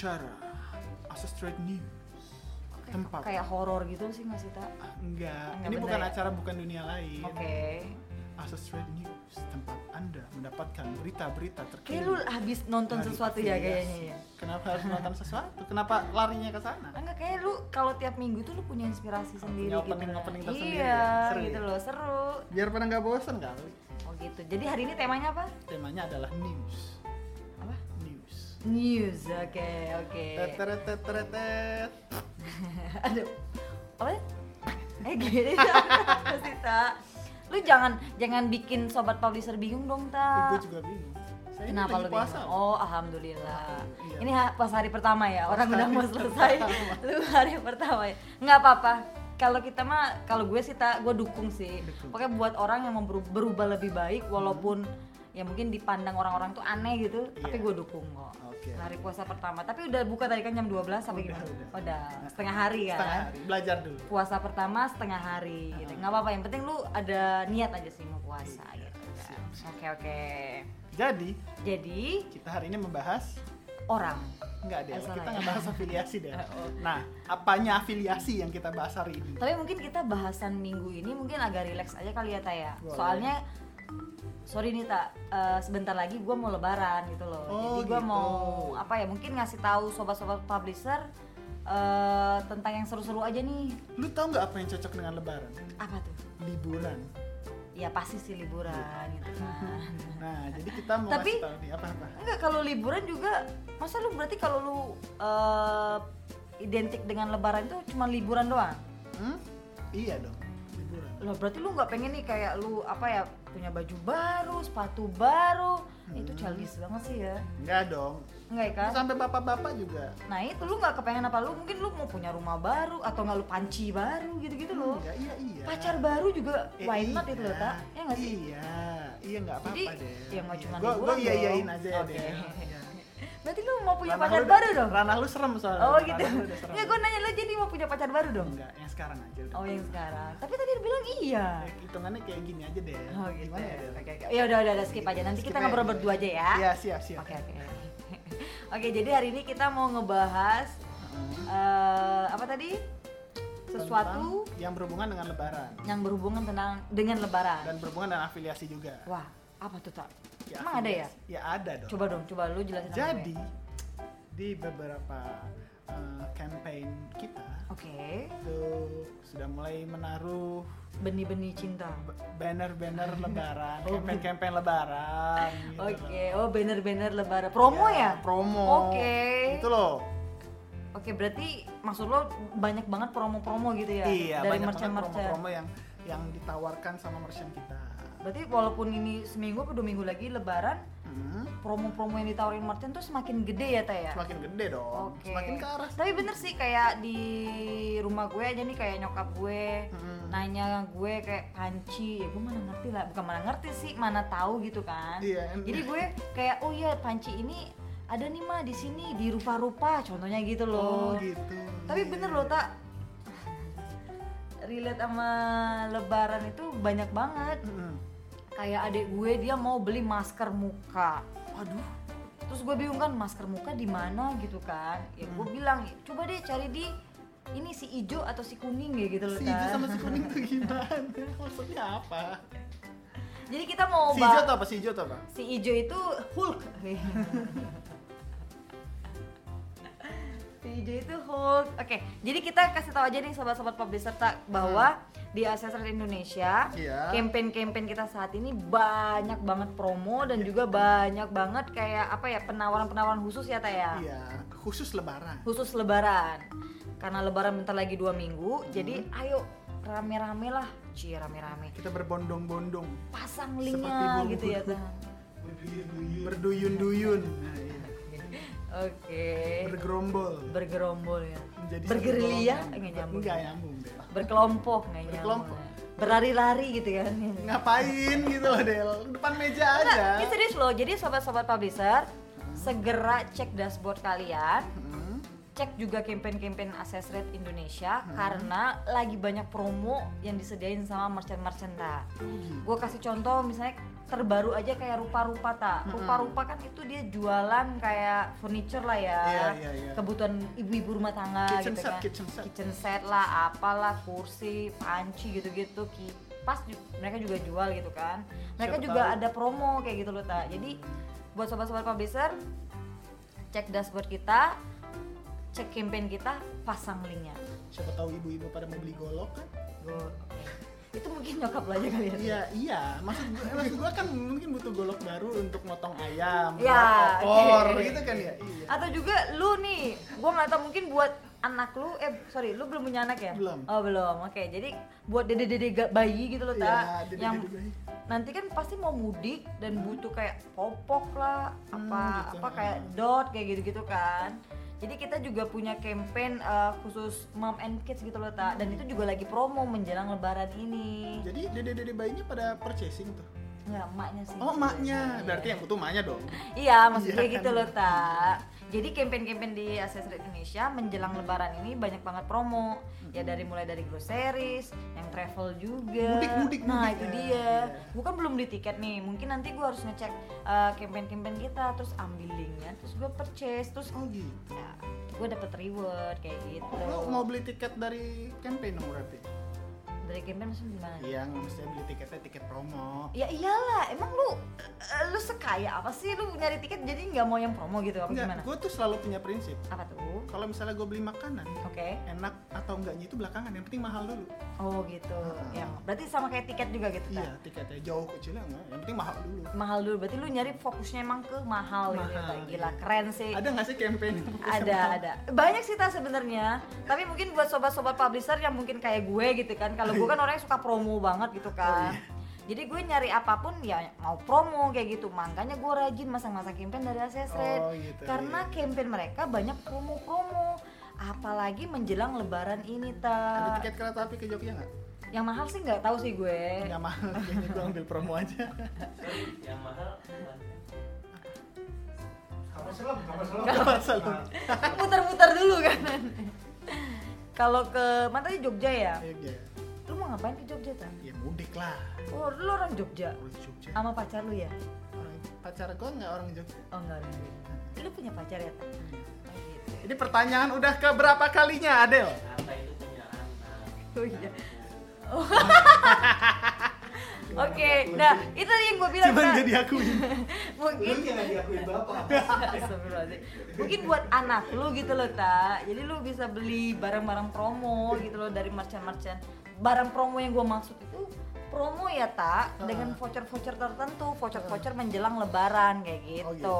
acara Asa Straight News. Tempat. kayak horor gitu sih nggak sih tak Enggak, Enggak ini bukan ya? acara bukan dunia lain. oke Asa Straight News, tempat Anda mendapatkan berita-berita terkini. kayak lu habis nonton sesuatu ya kayaknya ya Kenapa harus nonton sesuatu? Kenapa larinya ke sana? enggak kayak lu kalau tiap minggu tuh lu punya inspirasi sendiri punya gitu opening-opening kan. tersendiri iya ya? Seru gitu ya? loh seru Biar pada nggak bosan kali. oh gitu jadi hari ini temanya apa Temanya adalah news. News. oke oke Teteret teteret tet. aduh apa eh gini pasti tak lu jangan jangan bikin sobat publisher bingung dong Eh, tak gue juga bingung. Saya Kenapa lu puasa. bingung? Oh, alhamdulillah. Iya. Ini ha- pas hari pertama ya, orang udah mau selesai. Lu hari pertama ya. Nggak apa-apa. Kalau kita mah, kalau gue sih tak, gue dukung sih. Dukung. Pokoknya buat orang yang mau beru- berubah lebih baik, walaupun ya mungkin dipandang orang-orang tuh aneh gitu, tapi Iya. gue dukung kok. Oke. Hari puasa pertama, tapi udah buka tadi kan jam 12 sampai Udah, gimana? udah. Udah, setengah hari kan. Setengah hari. Belajar dulu. Puasa pertama setengah hari gitu. Nggak apa-apa, yang penting lu ada niat aja sih mau puasa Iya, gitu kan. Oke, oke. Jadi, Jadi, kita hari ini membahas orang Enggak deh, Eh, kita ya. nggak bahas afiliasi deh. Oh. Nah, apanya afiliasi yang kita bahas hari ini? Tapi mungkin kita bahasan minggu ini mungkin agak rileks aja kali ya Taya. Boleh. Soalnya sorry nih tak eh, sebentar lagi gue mau lebaran gitu loh. Oh, Jadi gue gitu. mau apa ya mungkin ngasih tahu sobat-sobat publisher eh, tentang yang seru-seru aja nih. Lu tahu nggak apa yang cocok dengan lebaran? Apa tuh? Liburan. Ya pasti sih liburan gitu kan. Nah, jadi kita mau Tapi- tahu nih apa-apa. Enggak kalau liburan juga masa lu berarti kalau lu eh, identik dengan lebaran itu cuma liburan doang? Hmm? Iya dong, liburan. Loh berarti lu nggak pengen nih kayak lu apa ya punya baju baru, sepatu baru. Itu childish banget sih ya. Enggak dong. Enggak ya kan? Sampai bapak-bapak juga. Nah itu lu nggak kepengen apa lu mungkin lu mau punya rumah baru atau nggak lu panci baru gitu-gitu loh. Enggak, iya iya. Pacar baru juga Eh, why not iya. itu loh tak? Ya nggak sih? Iya, iya nggak apa-apa Jadi deh. ya nggak cuma Gue liburan iya iyain aja ya Oke. deh. Berarti lu mau punya Ranah pacar udah- baru dong? Ranah lu serem soalnya. Oh gitu. Ya gue nanya lu jadi mau punya pacar baru dong? Enggak, yang sekarang aja udah. Oh yang sekarang. Tapi tadi lu bilang iya. Eh, Hitungannya kayak gini aja deh. Oh gitu. Gimana ya? Oke oke. Ya udah udah udah skip aja. Nanti Skip kita ngobrol berdua aja ya. Iya, siap, siap. Oke oke. Oke jadi hari ini kita mau ngebahas eh apa tadi? Sesuatu Tentang yang berhubungan dengan lebaran yang berhubungan tentang dengan lebaran. dan berhubungan dengan afiliasi juga. Wah, apa tuh tak? Ya, Emang ada ya? Ya ada dong. Coba dong, coba lu jelasin Jadi di beberapa eh, campaign kita Oke, itu sudah mulai menaruh benih-benih cinta. banner-banner lebaran, Oh, campaign-campaign lebaran gitu Oke, loh. oh banner-banner lebaran. Promo ya? Promo. Oke. Itu loh. Oke, berarti maksud lo banyak banget promo-promo gitu ya? Iya, Dari banyak banget merchant-merchant. promo-promo yang yang ditawarkan sama merchant kita. Berarti walaupun ini seminggu atau dua minggu lagi lebaran, Hmm, promo-promo yang ditawarin merchant tuh semakin gede ya, Teh ya? semakin gede dong. Oke. Semakin ke arah Tapi bener sih kayak di rumah gue aja nih kayak nyokap gue Hmm. nanya gue kayak panci, ya gue mana ngerti lah, bukan mana ngerti sih, mana tahu gitu kan. Iya. Jadi gue kayak oh iya panci ini ada nih mah di sini di rupa-rupa, contohnya gitu Oh loh. gitu. Tapi bener loh tak relate sama lebaran itu banyak banget. Mm-mm. Kayak adik gue dia mau beli masker muka. Aduh. terus gue bingung kan masker muka di mana gitu kan ya gue Hmm. bilang coba deh cari di ini si ijo atau si kuning ya gitu loh Si kan sama si kuning tuh gimana? Maksudnya apa? jadi kita mau Si hijau bahas tuh apa? Si hijau tuh apa? si ijo itu Hulk si itu Hulk oke jadi kita kasih tahu aja nih sobat-sobat publisher tak bahwa di Ancestral Indonesia Hmm. Iya. campaign-campaign kita saat ini banyak banget promo dan juga banyak banget kayak apa ya penawaran-penawaran khusus ya Teh ya Iya, khusus lebaran. khusus lebaran karena lebaran bentar lagi dua minggu jadi Hmm. ayo rame-rame lah cie rame-rame Kita berbondong-bondong, pasang linknya gitu ya berduyun-duyun, nah, iya. Oke bergerombol, bergerombol ya menjadi bergerilya golongan. nggak nyambung Nggak nyambung deh. berkelompok nggak nyambung Berkelompok. berlari-lari gitu kan Ngapain gitu loh Del? Depan meja Enggak, aja. ini serius loh jadi sobat-sobat publisher segera cek dashboard kalian Hmm, cek juga campaign-campaign Access Rate Indonesia Hmm. karena lagi banyak promo yang disediain sama merchant-merchant ta. Gitu. Gue kasih contoh misalnya terbaru aja kayak rupa-rupa tak. Hmm. Rupa-rupa kan itu dia jualan kayak furniture lah ya. Iya, iya, iya. Kebutuhan ibu-ibu rumah tangga Kitchen gitu set, kan. kitchen set. Kitchen set lah, apalah, kursi, panci gitu-gitu, kipas mereka juga jual gitu kan. Mereka Siapa juga tahu. ada promo kayak gitu loh tak. Jadi buat sobat-sobat publisher cek dashboard kita, cek campaign kita, pasang linknya. Siapa tahu ibu-ibu pada mau beli golok kan? Go- Itu mungkin nyokap lo aja kali ya. Iya, iya. Maksud gua, maksud gua kan mungkin butuh golok baru untuk motong ayam, Ya, opor oke. gitu kan ya. Iya. Atau juga lu nih, gua nggak tahu mungkin buat anak lu, eh sorry, lu belum punya anak ya? Belum. Oh belum, oke. Jadi buat dede-dede ga- bayi gitu loh, tak? dede-dede yang bayi. nanti kan pasti mau mudik dan butuh kayak popok lah, Hmm, apa gitu. apa kayak dot kayak gitu-gitu kan. Jadi kita juga punya campaign eh, khusus mom and kids gitu loh, tak? Dan itu juga lagi promo menjelang lebaran ini. Jadi dede-dede bayinya pada purchasing tuh. Enggak, emaknya sih. Oh, maknya. Iya. Berarti yang butuh maknya dong. Iya, maksudnya Iya gitu kan? loh, Tak. Jadi campaign-campaign di Accessory Indonesia menjelang lebaran ini banyak banget promo. Ya dari mulai dari groceries, yang travel juga. Mudik, mudik, Nah, mudik. itu Ya, dia. iya. Bukan belum beli tiket nih. Mungkin nanti gua harus ngecek uh, campaign-campaign kita, terus ambil linknya, terus gua purchase, terus Oh gitu. ya, gua dapet reward kayak gitu. Lo mau beli tiket dari campaign dong berarti? Dari campaign maksudnya gimana? Iya, nggak mesti beli tiketnya tiket promo. Ya iyalah, emang lu lu sekaya apa sih lu nyari tiket jadi nggak mau yang promo gitu apa Enggak, gimana? gue tuh selalu punya prinsip. Apa tuh? Kalau misalnya gue beli makanan, Oke. enak atau enggaknya itu belakangan. Yang penting mahal dulu. Oh gitu. Ah. Ya, berarti sama kayak tiket juga gitu kan? Iya, tiketnya jauh kecilnya enggak. Yang penting mahal dulu. Mahal dulu. Berarti lu nyari fokusnya emang ke mahal, gitu. Mahal, ya, Gila, iya. keren sih. Ada nggak sih campaign yang ada, ada. Banyak sih tas sebenarnya. Tapi mungkin buat sobat-sobat publisher yang mungkin kayak gue gitu kan. Kalau gue kan orang yang suka promo banget gitu kan. Oh, iya. Jadi gue nyari apa pun ya mau promo kayak gitu. Makanya gue rajin masang-masang campaign dari Access Rate. Oh, gitu, Karena iya. campaign mereka banyak promo-promo. Apalagi menjelang lebaran ini, Ada ta. tiket kereta api ke Jogja nggak? Yang mahal sih nggak tahu sih gue. Nggak mahal, kayaknya gue ambil promo aja. yang mahal Kapal selam, kapal selam. Kapal selam. muter-muter dulu kan kalau ke mana tadi Jogja ya Jogja. Ngapain ke Jogja tan Ya mudik lah. oh lu orang Jogja Orang Jogja. sama pacar lu ya Orang pacar gue nggak orang Jogja. oh enggak orang Jogja lu punya pacar ya tan oh, gitu. Ini pertanyaan udah ke berapa kalinya Adel? apa itu punya anak oh iya Oh. Oke, nah itu yang gue bilang Cuman jadi aku mungkin Lu jangan diakuin bapak. Mungkin buat anak lu gitu loh, Ta. Jadi lu bisa beli barang-barang promo gitu loh dari merchant-merchant. Barang promo yang gue maksud itu promo ya, Ta, dengan voucher-voucher tertentu, voucher-voucher menjelang lebaran kayak Oh gitu. gitu.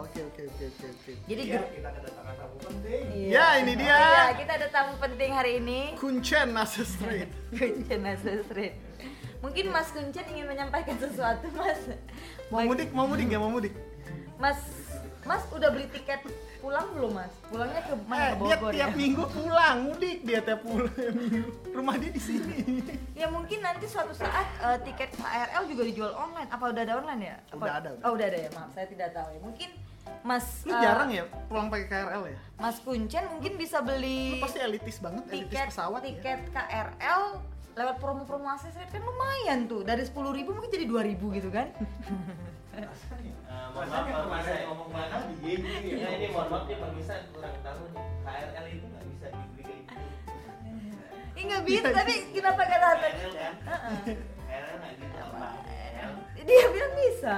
Oke oke oke oke oke. Jadi gru- kita kedatangan tamu penting. Iya. Ya, ini dia. Iya, kita ada tamu penting hari ini. Kuncen Nasa Street. Kuncen Asa Street. Mungkin Mas Kuncen ingin menyampaikan sesuatu, Mas. Mau mudik, mau mudik nggak mau mudik? Mas, Mas udah beli tiket pulang belum, Mas? Pulangnya ke mana? Eh, Ke dia Bogor tiap ya? minggu pulang, mudik dia tiap pulang minggu. Rumah dia di sini. Ya mungkin nanti suatu saat eh, tiket KRL juga dijual online. Apa udah ada online ya? Apa- Udah ada, udah. Oh udah ada ya, maaf saya tidak tahu ya. Mungkin Mas Lu eh, jarang ya pulang pakai KRL ya? Mas Kuncen mungkin bisa Lu beli pasti elitis banget, elitis tiket pesawat ya. tiket KRL lewat promo-promo aksesoris kan lumayan tuh dari 10.000 ribu mungkin jadi 2.000 gitu kan mohon Rasanya maaf kemarin saya ngomong mana? Di gini ya. Ini mohon maaf nih pemirsa kurang tahu nih. KRL itu nggak bisa dibeli kayak gitu. Ih nggak bisa tapi kenapa kata tadi KRL kan? Heeh. KRL nggak gitu apa dia bilang bisa.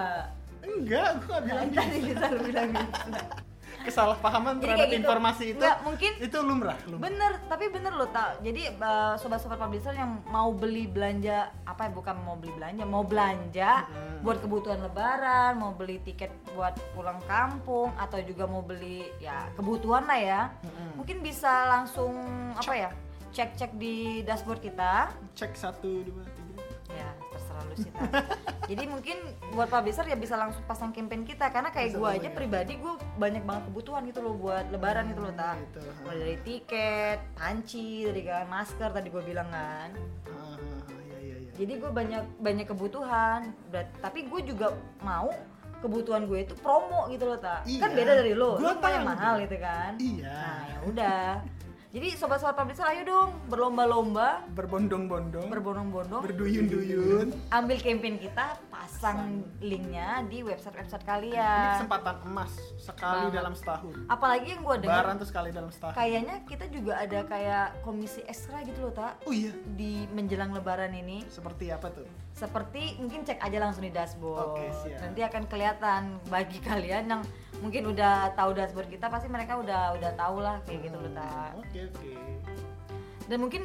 Enggak, gua nggak bilang tadi gitu. bisa. lu bilang bisa Kesalahpahaman terhadap gitu. informasi itu. Nggak, mungkin itu lumrah, lumrah. Bener, tapi bener loh tak. Jadi eh, sobat-sobat publisher yang mau beli belanja apa ya bukan mau beli belanja, mau belanja Hmm. buat kebutuhan lebaran, mau beli tiket buat pulang kampung atau juga mau beli ya kebutuhan lah ya. Mm-mm. Mungkin bisa langsung apa ya? Cek-cek di dashboard kita. Cek satu dua tiga. Ya, terserah lu sih. Jadi mungkin buat publisher ya bisa langsung pasang campaign kita karena kayak banget aja ya. pribadi gua banyak banget kebutuhan gitu loh buat lebaran gitu loh tak. Gitu. Mulai dari tiket, panci, tadi kan masker tadi gue bilang kan. Ah, iya iya iya. Jadi gue banyak banyak kebutuhan. Berat, tapi gue juga mau kebutuhan gue itu promo gitu loh tak kan Iya. beda dari lo Gua lo yang mahal gitu kan Iya. nah ya udah jadi sobat-sobat publisher ayo dong berlomba-lomba Berbondong-bondong, berbondong-bondong berduyun-duyun. ambil campaign kita pasang linknya di website-website Ini kalian kesempatan emas sekali Banget. dalam setahun. apalagi yang gue dengar Lebaran tuh sekali dalam setahun. kayaknya kita juga ada kayak komisi ekstra gitu loh tak Oh iya, di menjelang lebaran ini seperti apa tuh? seperti mungkin cek aja langsung di dashboard Oke, siap. nanti akan kelihatan bagi kalian yang mungkin udah tahu dashboard kita pasti mereka udah udah tahu lah kayak gitu loh tak Oke oke. dan mungkin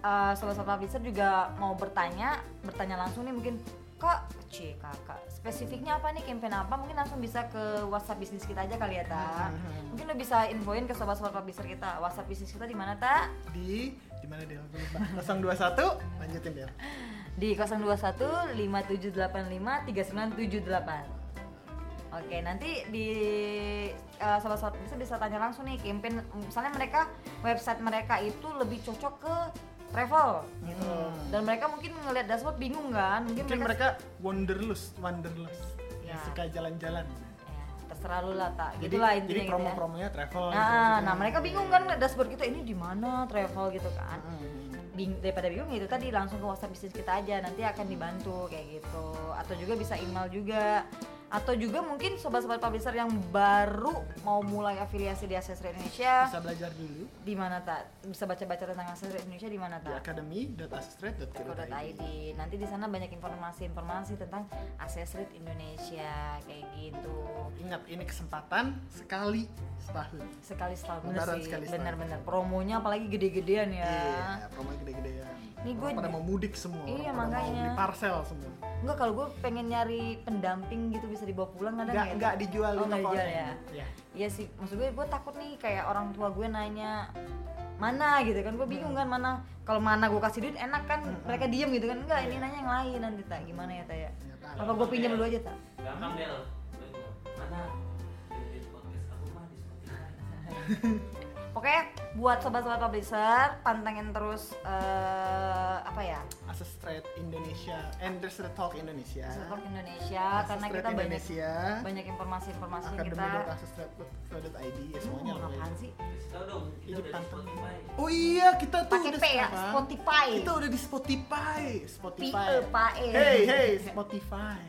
uh, sobat-sobat publisher juga mau bertanya bertanya langsung nih mungkin kak c kakak spesifiknya apa nih campaign apa mungkin langsung bisa ke WhatsApp bisnis kita aja kali ya tak Hmm. mungkin lo bisa infoin ke sobat-sobat publisher kita WhatsApp bisnis kita di mana tak Di di mana lupa. 021 lanjutin Del. di 021 5785 3978 Oke, nanti di uh, sobat-sobat bisa bisa tanya langsung nih campaign misalnya mereka website mereka itu lebih cocok ke travel gitu. Hmm. Dan mereka mungkin ngelihat dashboard bingung kan? Mungkin, Mungkin mereka wanderlust, wanderlust. Ya. Yang suka jalan-jalan. ya, terserah lu lah tak. Jadi, Gitulah intinya jadi gitu ya. promo-promonya travel. Nah, gitu. nah mereka bingung kan ngeliat dashboard kita ini di mana travel gitu kan. Hmm. Bing, daripada bingung itu tadi langsung ke WhatsApp bisnis kita aja nanti akan dibantu kayak gitu atau juga bisa email juga atau juga mungkin sobat-sobat publisher yang baru mau mulai afiliasi di Accessor Indonesia Bisa belajar dulu di mana tak bisa baca-baca tentang Accessor Indonesia di mana di tak academy.astrate.co.id. nanti di sana banyak informasi-informasi tentang Accessor Indonesia kayak gitu Ingat ini kesempatan sekali setahun. sekali setahun bener sih bener-bener promonya apalagi gede-gedean ya Iya, promo gede-gedean. Nih gua Orang pada di- mau mudik semua. Iya, makanya. Mau parcel semua. Enggak kalau gue pengen nyari pendamping gitu bisa dibawa pulang ada Enggak nggak ya? enggak dijual oh, di nggak toko. dijual ya? Iya. Iya sih. Maksud gue gue takut nih kayak orang tua gue nanya mana? gitu kan. Gue bingung kan mana? Kalau mana gue kasih duit enak kan? Mereka diem gitu kan. Enggak ini nanya yang lain nanti tak gimana ya tak ya? Ya, apa gue pinjam dulu aja tak gampang Del. Mana? Di podcast aku mah di Spotify Pokoknya buat sobat-sobat publisher pantengin terus eh, apa ya Access Trade Indonesia, Endless Talk Indonesia. Support Indonesia Access karena kita banyak Indonesia. banyak informasi-informasi yang kita Academy.accesstrade.co.id ya Lu semuanya lah. apaan sih dong kita Ini udah. Spotify Oh iya, kita tuh pakai udah P ya Spotify Kita udah di Spotify. Spotify. P E, Pa E. Hey, hey, Spotify.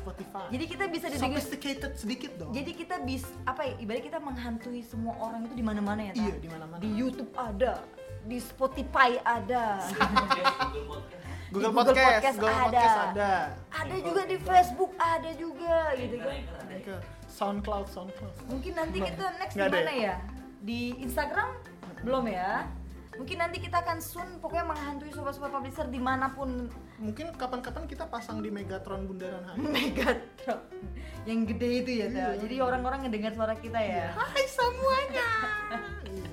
Spotify. jadi kita bisa didengar sophisticated sedikit dong. jadi kita bisa apa ya ibarat kita menghantui semua orang itu di mana-mana ya iya Tak? di mana-mana. di YouTube ada di Spotify ada Podcast, Google Podcast Google, Podcast, Podcast Google ada. Podcast ada. ada juga di Facebook ada juga gitu kan ya? SoundCloud, SoundCloud. mungkin nanti Belum. kita next di mana ya di Instagram belum ya mungkin nanti kita akan soon pokoknya menghantui sobat-sobat publisher di mana pun Mungkin kapan-kapan kita pasang di Megatron Bundaran HI. Megatron yang gede itu ya? Iya. jadi orang-orang ngedengar suara kita ya Hai semuanya. Iya.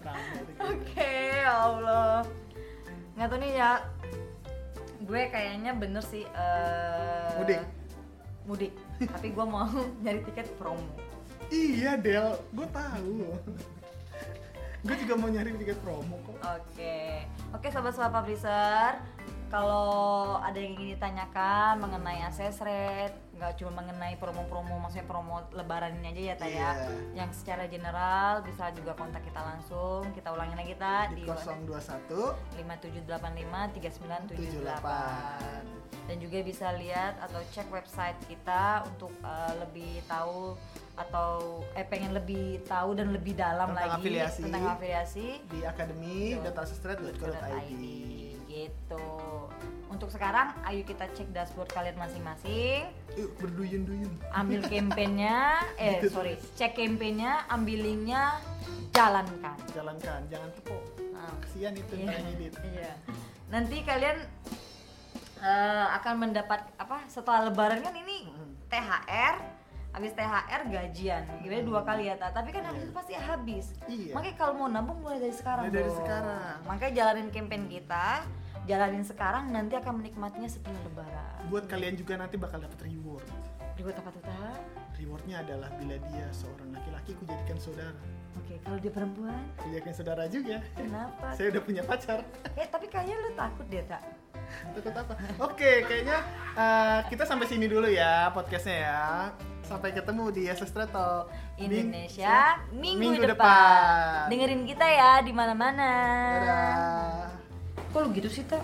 Itu gitu. Oke, ya Allah. Nggak tahu nih ya. Gue kayaknya bener sih. eh, Mudik. Mudik. Tapi gue mau nyari tiket promo. Iya Del, gue tahu. gue juga mau nyari tiket promo kok. Oke, oke sobat-sobat publisher. Kalau ada yang ingin ditanyakan mengenai access rate, nggak cuma mengenai promo-promo, maksudnya promo lebaran ini aja ya Taya. Iya. Yang secara general bisa juga kontak kita langsung. Kita ulangin lagi kita Di di 021 5785 3978 78. dan juga bisa lihat atau cek website kita untuk uh, lebih tahu atau eh pengen lebih tahu dan lebih dalam Tentang lagi afiliasi. tentang afiliasi di academy.accesstrade.co.id gitu. Untuk sekarang ayo kita cek dashboard kalian masing-masing, Yuk berduyun-duyun. ambil campaignnya, eh sorry, cek campaignnya, ambil linknya, jalankan. Jalankan, jangan tepuk. Nah, Kasihan itu Iya. yang edit. Iya. Nanti kalian eh, akan mendapat apa setelah lebaran kan ini Mm. THR habis THR gajian gimana dua kali ya Ta? tapi kan habis itu pasti habis Iya. makanya kalau mau nabung mulai dari sekarang Mulai dari sekarang. makanya jalanin campaign kita jalanin sekarang nanti akan menikmatinya setelah lebaran Buat kalian juga nanti bakal dapat reward. ribut apa tuh Ta? Rewardnya adalah bila dia seorang laki-laki ku jadikan saudara. oke kalau dia perempuan Ku jadikan saudara juga. kenapa Saya udah punya pacar. eh tapi kayaknya lu takut deh tak takut apa oke kayaknya eh, kita sampai sini dulu ya podcastnya ya sampai ketemu di Sestra Talk Indonesia minggu, Minggu depan. depan. Dengerin kita ya di mana-mana. dadah Kok lu gitu sih, Tak?